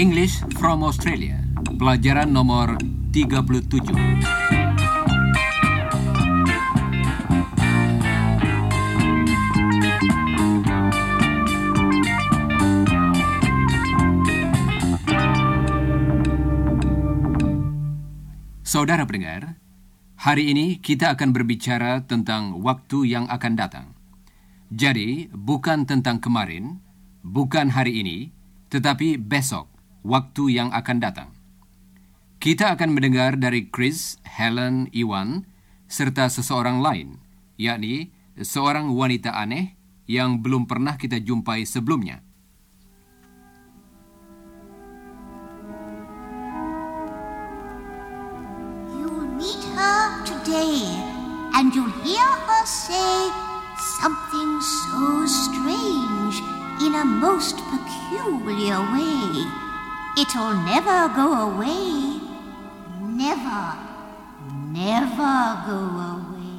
English from Australia. Pelajaran nomor 37. Saudara pendengar, hari ini kita akan berbicara tentang waktu yang akan datang. Jadi, bukan tentang kemarin, bukan hari ini, tetapi besok, waktu yang akan datang. Kita akan mendengar dari Chris, Helen, Iwan, serta seseorang lain, yakni seorang wanita aneh yang belum pernah kita jumpai sebelumnya. Today, and you'll hear her say something so strange in a most peculiar way. It'll never go away. Never, never go away.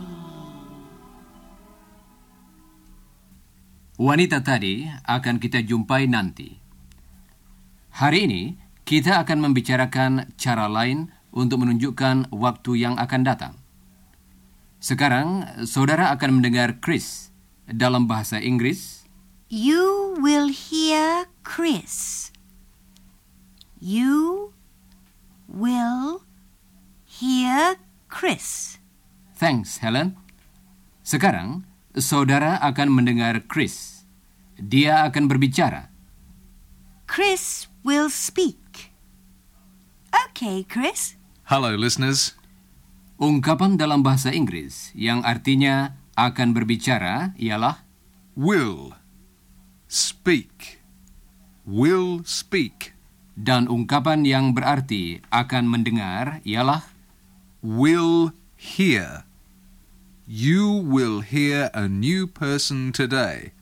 Wanita tadi akan kita jumpai nanti. Hari ini kita akan membicarakan cara lain untuk menunjukkan waktu yang akan datang. Sekarang saudara akan mendengar Chris dalam bahasa Inggris You will hear Chris. You will hear Chris. Thanks, Helen. Sekarang, saudara akan mendengar Chris. Dia akan berbicara. Chris will speak. Okay, Chris. Hello, listeners. Ungkapan dalam bahasa Inggris yang artinya akan berbicara ialah Will speak. Will speak. dan ungkapan yang berarti akan mendengar ialah Will hear. You will hear a new person today.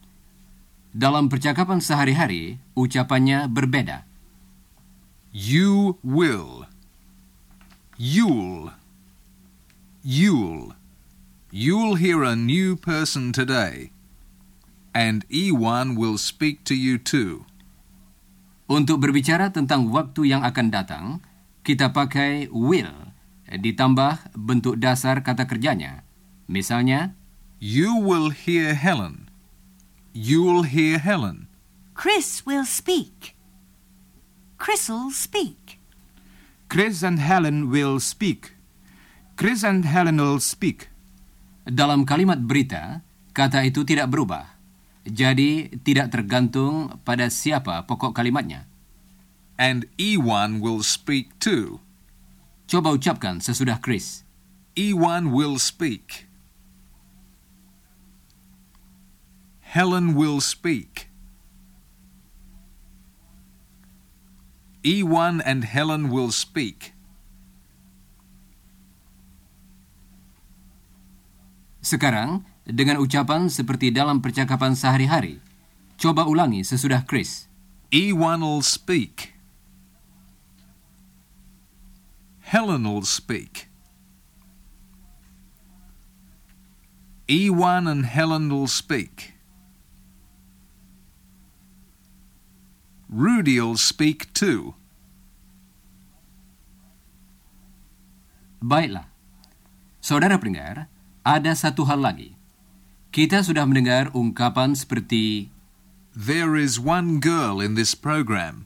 dalam percakapan sehari-hari ucapannya berbeda. You will. You'll. You'll. You'll hear a new person today. And Ewan will speak to you too. Untuk berbicara tentang waktu yang akan datang, kita pakai will ditambah bentuk dasar kata kerjanya. Misalnya, You will hear Helen. You'll hear Helen. Chris will speak. Chris'll speak. Chris and Helen will speak. Chris and Helen will speak. dalam kalimat berita, kata itu tidak berubah. Jadi, tidak tergantung pada siapa pokok kalimatnya. And Ewan will speak too. Coba ucapkan sesudah Chris. Ewan will speak. Helen will speak. Ewan and Helen will speak. Sekarang, dengan ucapan seperti dalam percakapan sehari-hari, coba ulangi sesudah Chris. Ewan will speak. Helen will speak. Ewan and Helen will speak. Rudy'll speak too. Baiklah. Saudara pendengar, ada satu hal lagi. Kita sudah mendengar ungkapan seperti There is one girl in this program.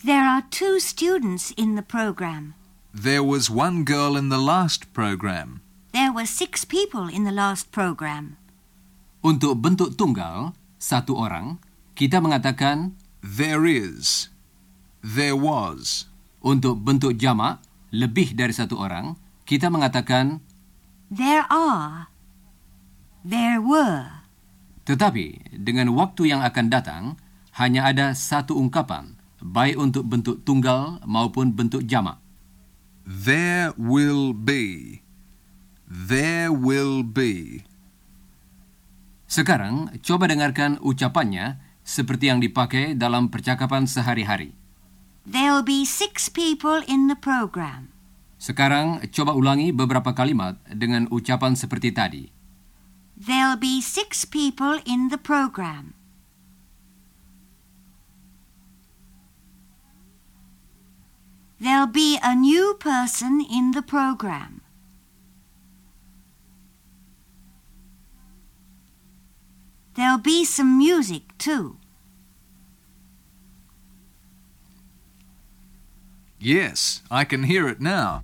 There are two students in the program. There was one girl in the last program. There were six people in the last program. untuk bentuk tunggal, satu orang, kita mengatakan There is. There was. untuk bentuk jamak, lebih dari satu orang, kita mengatakan There are. There were. tetapi dengan waktu yang akan datang, hanya ada satu ungkapan, baik untuk bentuk tunggal maupun bentuk jamak. There will be. There will be. Sekarang, coba dengarkan ucapannya seperti yang dipakai dalam percakapan sehari-hari. There'll be six people in the program. Sekarang coba ulangi beberapa kalimat dengan ucapan seperti tadi. There'll be six people in the program. There'll be a new person in the program. There'll be some music too. Yes, I can hear it now.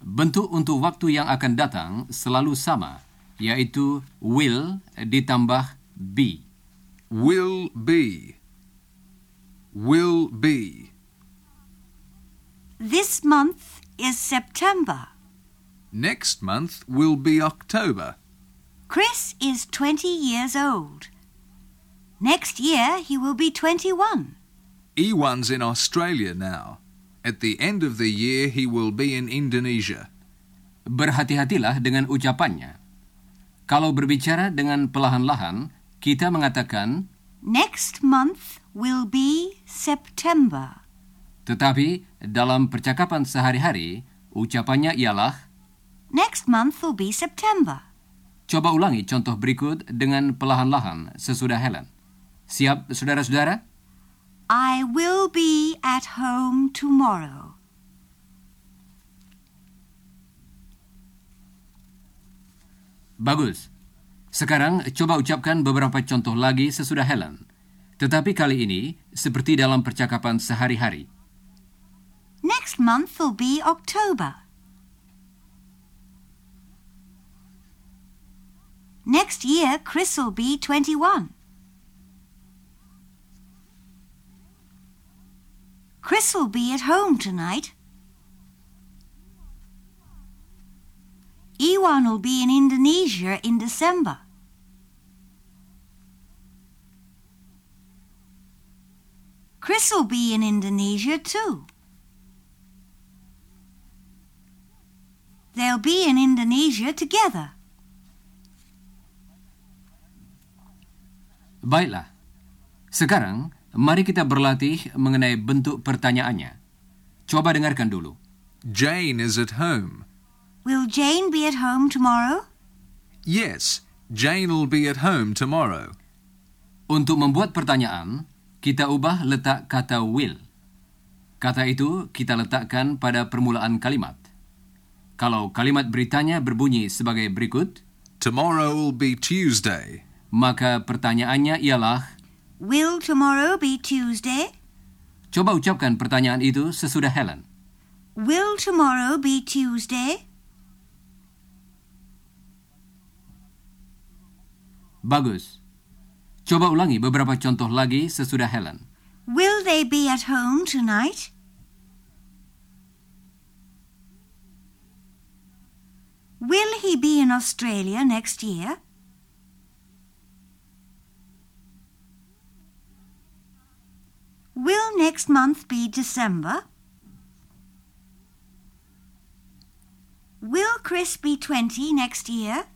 Bentuk untuk waktu yang akan datang selalu sama, yaitu will ditambah be. Will be. Will be. This month is September. Next month will be October. Chris is 20 years old. Next year he will be 21. E1's in Australia now. At the end of the year, he will be in Indonesia. Berhati-hatilah dengan ucapannya. Kalau berbicara dengan pelahan-lahan, kita mengatakan, Next month will be September. tetapi dalam percakapan sehari-hari, ucapannya ialah, Next month will be September. coba ulangi contoh berikut dengan pelahan-lahan sesudah Helen. Siap, saudara-saudara? I will be at home tomorrow. Bagus. Sekarang coba ucapkan beberapa contoh lagi sesudah Helen. Tetapi kali ini seperti dalam percakapan sehari-hari. Next month will be October. Next year, Chris will be 21. Chris will be at home tonight. Ewan will be in Indonesia in December. Chris will be in Indonesia too. They'll be in Indonesia together. Baiklah. Sekarang, mari kita berlatih mengenai bentuk pertanyaannya. Coba dengarkan dulu. Jane is at home. Will Jane be at home tomorrow? Yes, Jane will be at home tomorrow. Untuk membuat pertanyaan, kita ubah letak kata will. Kata itu kita letakkan pada permulaan kalimat. Kalau kalimat beritanya berbunyi sebagai berikut, Tomorrow will be Tuesday. maka pertanyaannya ialah, Will tomorrow be Tuesday? coba ucapkan pertanyaan itu sesudah Helen. Will tomorrow be Tuesday? Bagus. Coba ulangi beberapa contoh lagi sesudah Helen. Will they be at home tonight? Will he be in Australia next year? Will next month be December? Will Chris be 20 next year?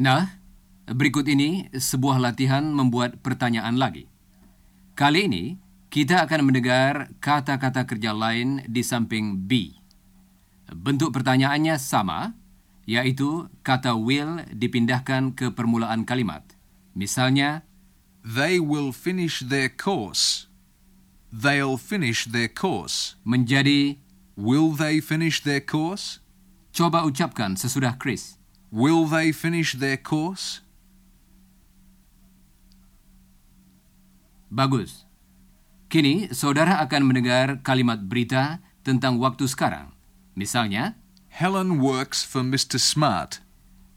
Nah, berikut ini sebuah latihan membuat pertanyaan lagi. Kali ini, kita akan mendengar kata-kata kerja lain di samping be. Bentuk pertanyaannya sama, yaitu kata will dipindahkan ke permulaan kalimat. Misalnya, They will finish their course. They'll finish their course. menjadi Will they finish their course? coba ucapkan sesudah Chris. Will they finish their course? Bagus. Kini, saudara akan mendengar kalimat berita tentang waktu sekarang. Misalnya, Helen works for Mr. Smart.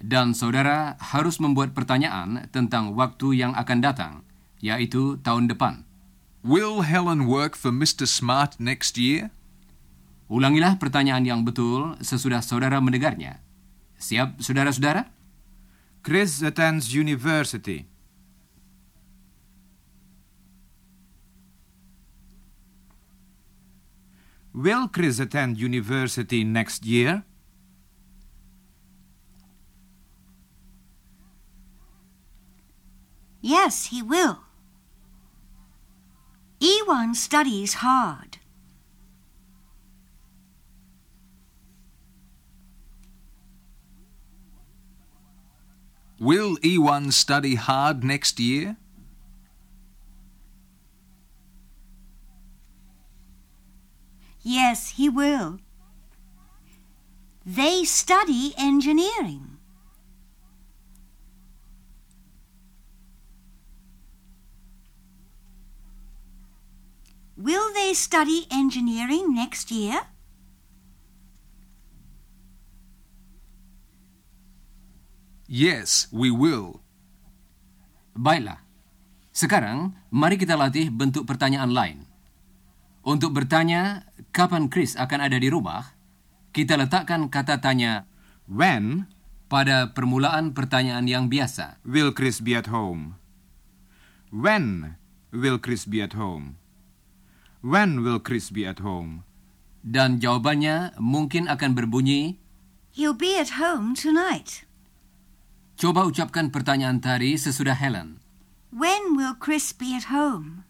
dan saudara harus membuat pertanyaan tentang waktu yang akan datang, yaitu tahun depan. Will Helen work for Mr. Smart next year? Ulangilah pertanyaan yang betul sesudah saudara mendengarnya. Siap, saudara-saudara? Chris attends university. Will Chris attend university next year? Yes, he will. Ewan studies hard. Will E1 study hard next year? Yes, he will. They study engineering. Will they study engineering next year? Yes, we will. Baiklah. Sekarang, mari kita latih bentuk pertanyaan lain. Untuk bertanya, kapan Chris akan ada di rumah, kita letakkan kata tanya When pada permulaan pertanyaan yang biasa. will Chris be at home? When will Chris be at home? When will Chris be at home? Dan jawabannya mungkin akan berbunyi, He'll be at home tonight. Coba ucapkan pertanyaan tadi sesudah Helen. When will Chris be at home?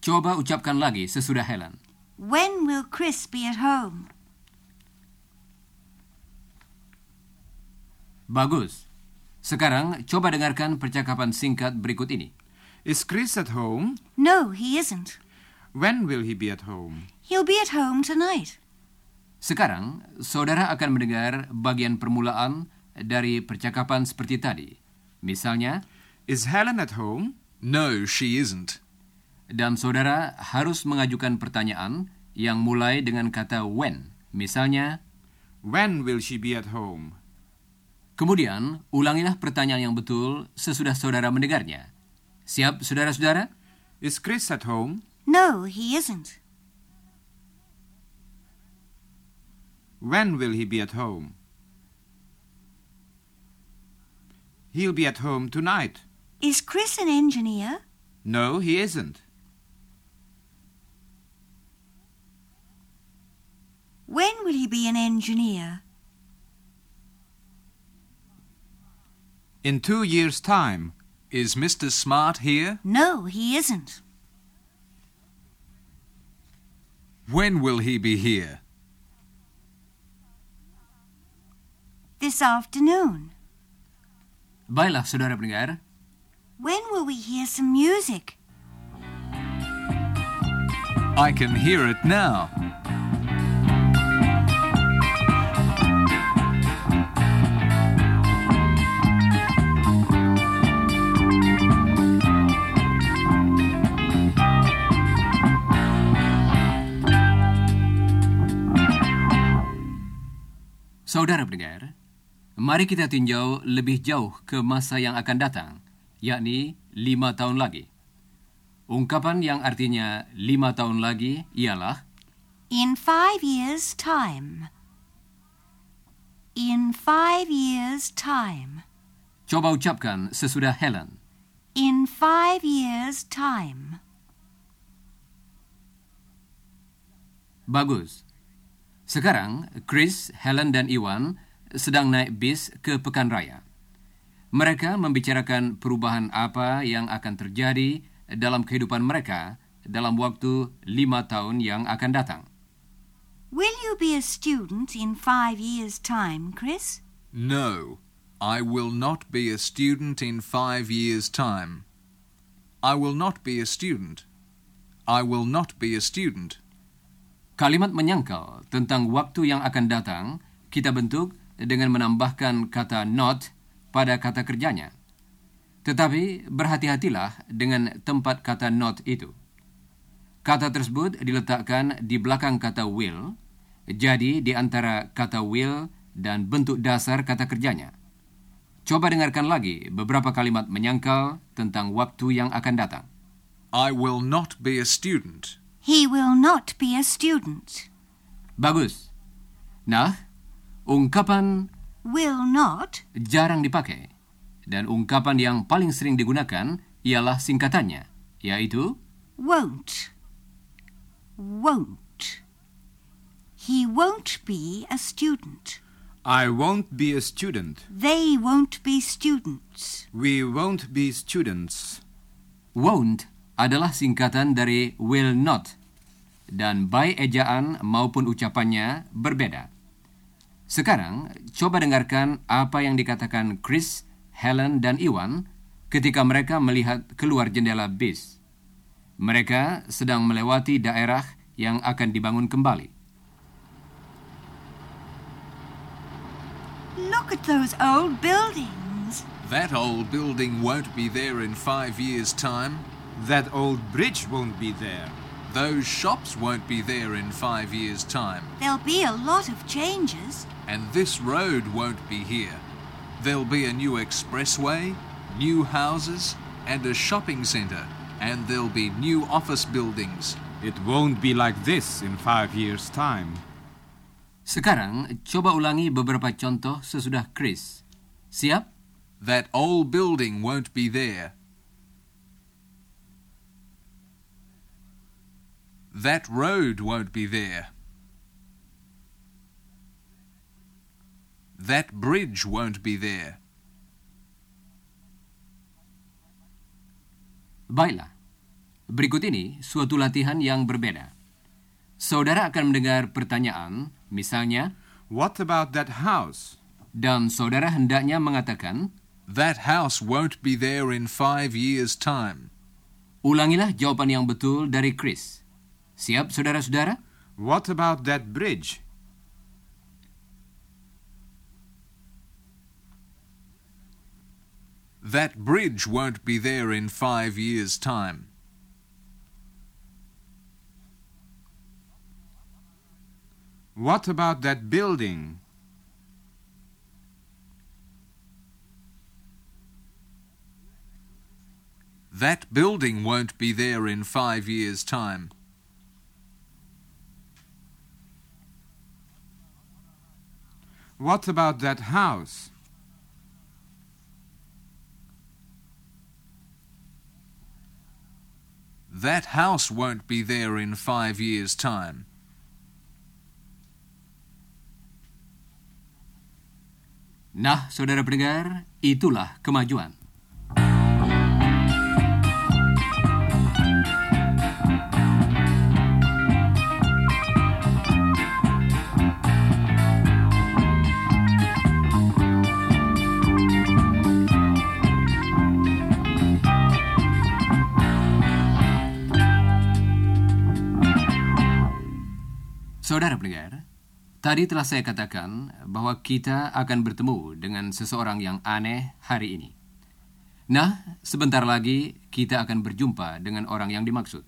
Coba ucapkan lagi sesudah Helen. When will Chris be at home? Bagus. Sekarang coba dengarkan percakapan singkat berikut ini. Is Chris at home? No, he isn't. When will he be at home? He'll be at home tonight. Sekarang, saudara akan mendengar bagian permulaan dari percakapan seperti tadi. Misalnya, Is Helen at home? No, she isn't. dan saudara harus mengajukan pertanyaan yang mulai dengan kata when. Misalnya, When will she be at home? kemudian ulangilah pertanyaan yang betul sesudah saudara mendengarnya. Siap, saudara-saudara? Is Chris at home? No, he isn't. When will he be at home? He'll be at home tonight. Is Chris an engineer? No, he isn't. When will he be an engineer? In two years' time. Is Mr. Smart here? No, he isn't. When will he be here? This afternoon. Baiklah, saudara pendengar. When will we hear some music? I can hear it now. Saudara pendengar, mari kita tinjau lebih jauh ke masa yang akan datang, yakni lima tahun lagi. Ungkapan yang artinya lima tahun lagi ialah In five years' time. In five years' time. Coba ucapkan sesudah Helen. In five years' time. Bagus. Sekarang, Chris, Helen, dan Iwan sedang naik bis ke Pekan Raya. Mereka membicarakan perubahan apa yang akan terjadi dalam kehidupan mereka dalam waktu lima tahun yang akan datang. Will you be a student in five years' time, Chris? No, I will not be a student in five years' time. I will not be a student. I will not be a student. Kalimat menyangkal tentang waktu yang akan datang kita bentuk dengan menambahkan kata not pada kata kerjanya. Tetapi berhati-hatilah dengan tempat kata not itu. Kata tersebut diletakkan di belakang kata will, jadi di antara kata will dan bentuk dasar kata kerjanya. Coba dengarkan lagi beberapa kalimat menyangkal tentang waktu yang akan datang. I will not be a student. He will not be a student. Bagus. Nah, Ungkapan will not, jarang dipakai. Dan ungkapan yang paling sering digunakan ialah singkatannya, yaitu won't, won't. He won't be a student. I won't be a student. They won't be students. We won't be students. won't adalah singkatan dari will not dan baik ejaan maupun ucapannya berbeda. Sekarang, coba dengarkan apa yang dikatakan Chris, Helen, dan Iwan ketika mereka melihat keluar jendela bis. Mereka sedang melewati daerah yang akan dibangun kembali. Look at those old buildings. That old building won't be there in five years' time. That old bridge won't be there. Those shops won't be there in five years' time. There'll be a lot of changes. And this road won't be here. There'll be a new expressway, new houses, and a shopping centre. And there'll be new office buildings. It won't be like this in five years' time. Sekarang, coba ulangi beberapa contoh sesudah Chris. Siap? That old building won't be there. That road won't be there. That bridge won't be there. Baiklah. Berikut ini suatu latihan yang berbeda. Saudara akan mendengar pertanyaan, misalnya, What about that house? dan saudara hendaknya mengatakan, That house won't be there in five years' time. ulangilah jawaban yang betul dari Chris. Siap, saudara-saudara? What about that bridge? That bridge won't be there in five years' time. What about that building? That building won't be there in five years' time. What about that house? That house won't be there in five years' time. Nah, saudara pendengar, itulah kemajuan. Tadi telah saya katakan bahwa kita akan bertemu dengan seseorang yang aneh hari ini. Nah, sebentar lagi kita akan berjumpa dengan orang yang dimaksud.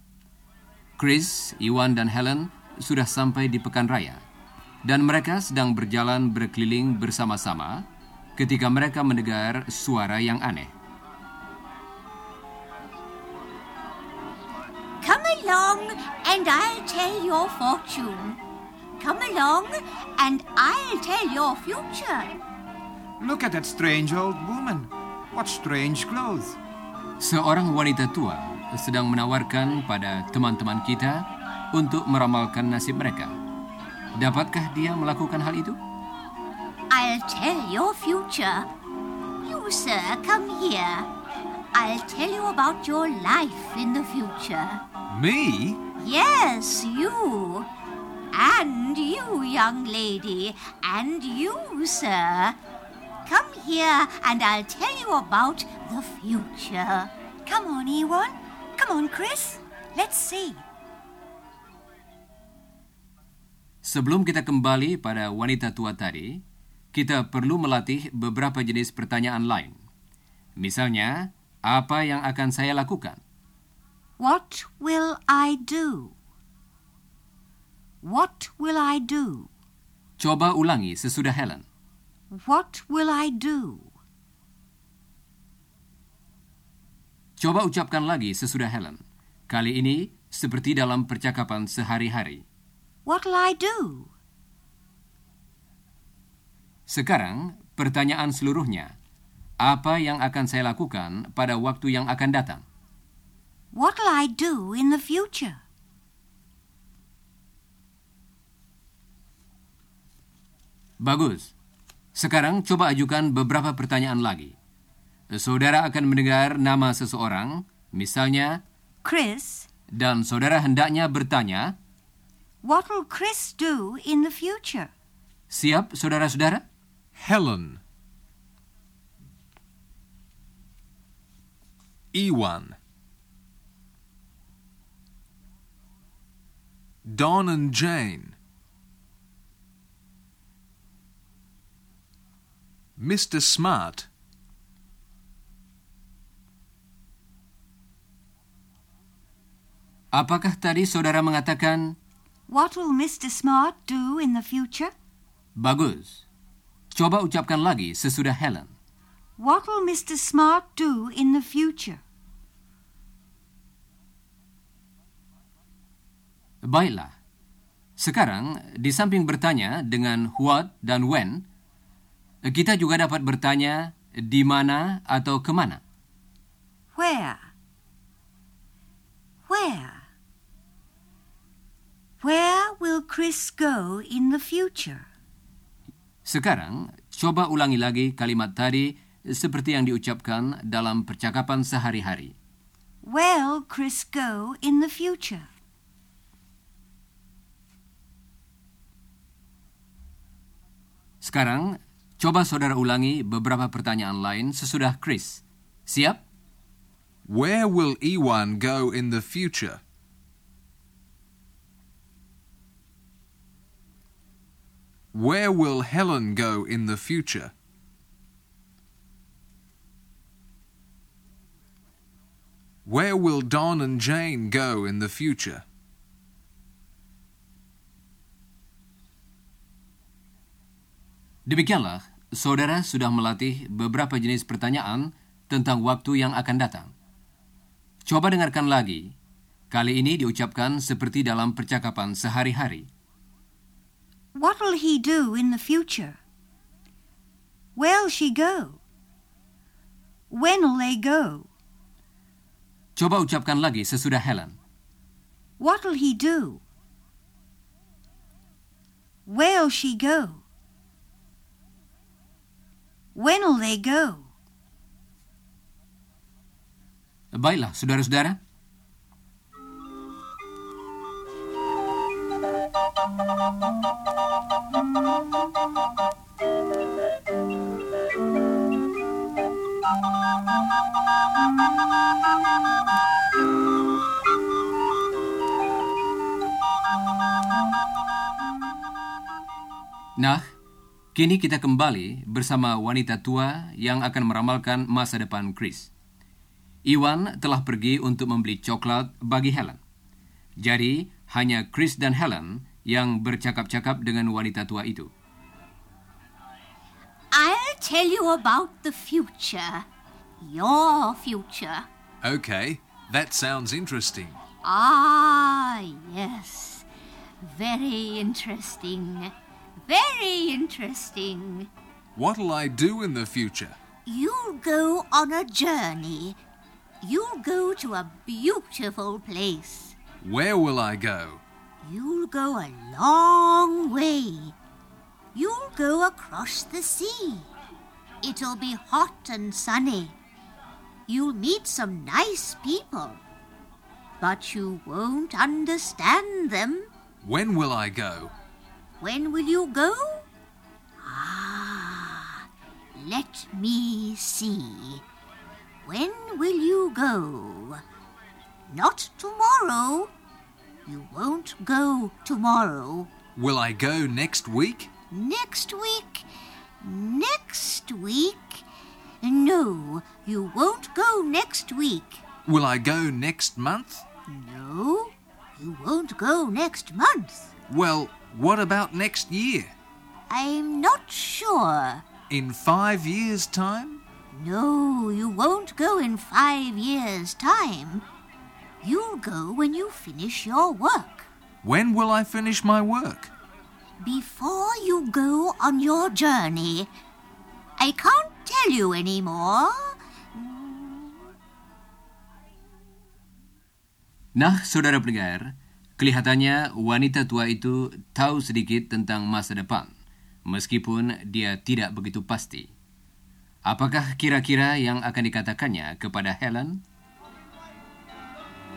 Chris, Iwan, dan Helen sudah sampai di Pekan Raya. Dan mereka sedang berjalan berkeliling bersama-sama ketika mereka mendengar suara yang aneh. Come along and I'll tell your fortune. Come along and I'll tell your future. Look at that strange old woman. What strange clothes. Seorang wanita tua sedang menawarkan pada teman-teman kita untuk meramalkan nasib mereka. Dapatkah dia melakukan hal itu? I'll tell your future. You, sir, come here. I'll tell you about your life in the future. Me? Yes, you. And you, young lady. And you, sir. Come here and I'll tell you about the future. Come on, Ewan. Come on, Chris. Let's see. Sebelum kita kembali pada wanita tua tadi, kita perlu melatih beberapa jenis pertanyaan lain. Misalnya, apa yang akan saya lakukan? What will I do? What will I do? Coba ulangi sesudah Helen. What will I do? Coba ucapkan lagi sesudah Helen. Kali ini seperti dalam percakapan sehari-hari. What'll I do? Sekarang, pertanyaan seluruhnya. Apa yang akan saya lakukan pada waktu yang akan datang? What'll I do in the future? Bagus. Sekarang coba ajukan beberapa pertanyaan lagi. Saudara akan mendengar nama seseorang, misalnya, Chris, dan saudara hendaknya bertanya, what'll Chris do in the future? siap saudara-saudara? Helen. Ewan. Don and Jane. Mr. Smart. Apakah tadi saudara mengatakan, What'll Mr. Smart do in the future? bagus? Coba ucapkan lagi sesudah Helen. What'll Mr. Smart do in the future? Baiklah. Sekarang, di samping bertanya dengan what dan when, kita juga dapat bertanya di mana atau ke mana. Where? Where? Where will Chris go in the future? Sekarang, coba ulangi lagi kalimat tadi seperti yang diucapkan dalam percakapan sehari-hari. Where'll Chris go in the future? Sekarang, coba saudara ulangi beberapa pertanyaan lain sesudah Chris. Siap? Where will Ewan go in the future? Where will Helen go in the future? Where will Don and Jane go in the future? Demikianlah, saudara sudah melatih beberapa jenis pertanyaan tentang waktu yang akan datang. Coba dengarkan lagi. Kali ini diucapkan seperti dalam percakapan sehari-hari. What'll he do in the future? Where'll she go? When'll they go? Coba ucapkan lagi sesudah Helen. What'll he do? Where'll she go? When'll they go? Baiklah, saudara-saudara. Nah, kini kita kembali bersama wanita tua yang akan meramalkan masa depan Chris. Iwan telah pergi untuk membeli coklat bagi Helen. Jadi, hanya Chris dan Helen yang bercakap-cakap dengan wanita tua itu. I'll tell you about the future. Your future. Okay, that sounds interesting. Ah, yes. Very interesting. Very interesting. What'll I do in the future? You'll go on a journey. You'll go to a beautiful place. Where will I go? You'll go a long way. You'll go across the sea. It'll be hot and sunny. You'll meet some nice people. But you won't understand them. When will I go? When will you go? Ah, let me see. When will you go? Not tomorrow. You won't go tomorrow. Will I go next week? Next week? Next week? No, you won't go next week. Will I go next month? No, you won't go next month. Well, what about next year? I'm not sure. In five years' time? No, you won't go in five years' time. You'll go when you finish your work. When will I finish my work? before you go on your journey. I can't tell you anymore. Nah, saudara pendengar, kelihatannya wanita tua itu tahu sedikit tentang masa depan, meskipun dia tidak begitu pasti. Apakah kira-kira yang akan dikatakannya kepada Helen?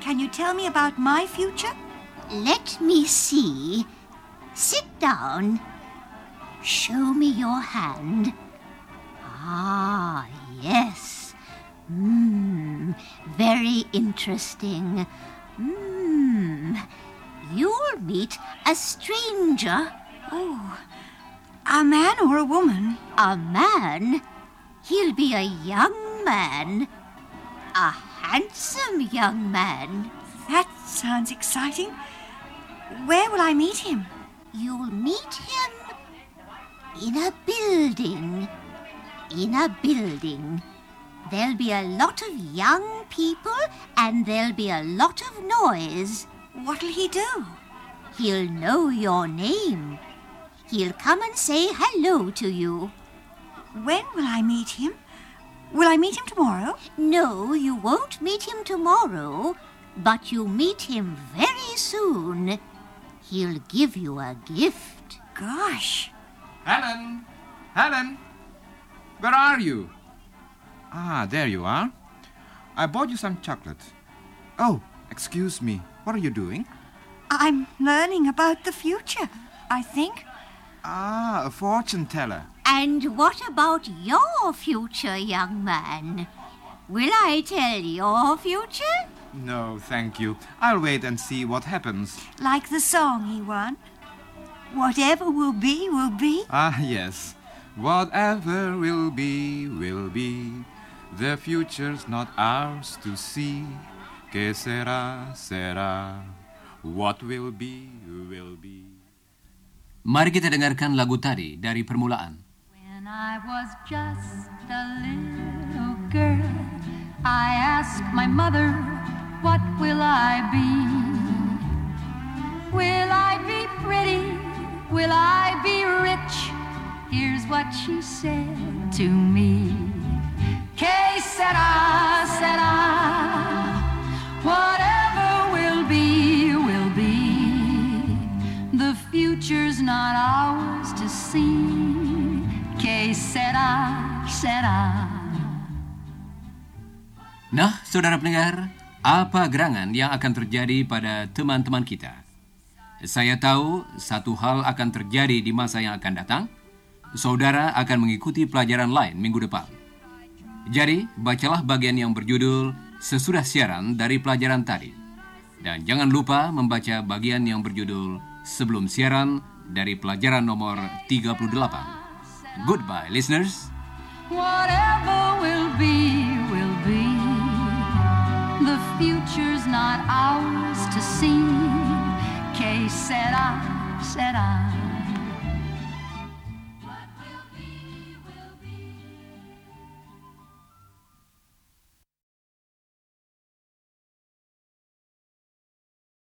Can you tell me about my future? Let me see. Sit down. Show me your hand. Ah, yes. Hmm, very interesting. Hmm, you'll meet a stranger. Oh, a man or a woman? A man? He'll be a young man. A handsome young man. That sounds exciting. Where will I meet him? You'll meet him in a building. In a building. There'll be a lot of young people and there'll be a lot of noise. What'll he do? He'll know your name. He'll come and say hello to you. When will I meet him? Will I meet him tomorrow? No, you won't meet him tomorrow, but you'll meet him very soon. He'll give you a gift. Gosh. Helen! Helen! Where are you? Ah, there you are. I bought you some chocolate. Oh, excuse me. What are you doing? I'm learning about the future, I think. Ah, a fortune teller. And what about your future, young man? Will I tell your future? No, thank you. I'll wait and see what happens. Like the song he won. Whatever will be, will be. Ah, yes. Whatever will be, will be. The future's not ours to see. Que sera, sera. What will be, will be. Mari kita dengarkan lagu tadi dari permulaan. When I was just a little girl, I asked my mother, What will I be? Will I be pretty? Will I be rich? Here's what she said to me. Que sera, sera. Whatever will be, will be. The future's not ours to see. Que sera, sera. Nah, saudara pendengar, apa gerangan yang akan terjadi pada teman-teman kita? Saya tahu satu hal akan terjadi di masa yang akan datang. Saudara akan mengikuti pelajaran lain minggu depan. Jadi, bacalah bagian yang berjudul sesudah siaran dari pelajaran tadi. Dan jangan lupa membaca bagian yang berjudul sebelum siaran dari pelajaran nomor 38. Goodbye, listeners. Whatever will be, will be. The future's not ours to see. Que sera, sera.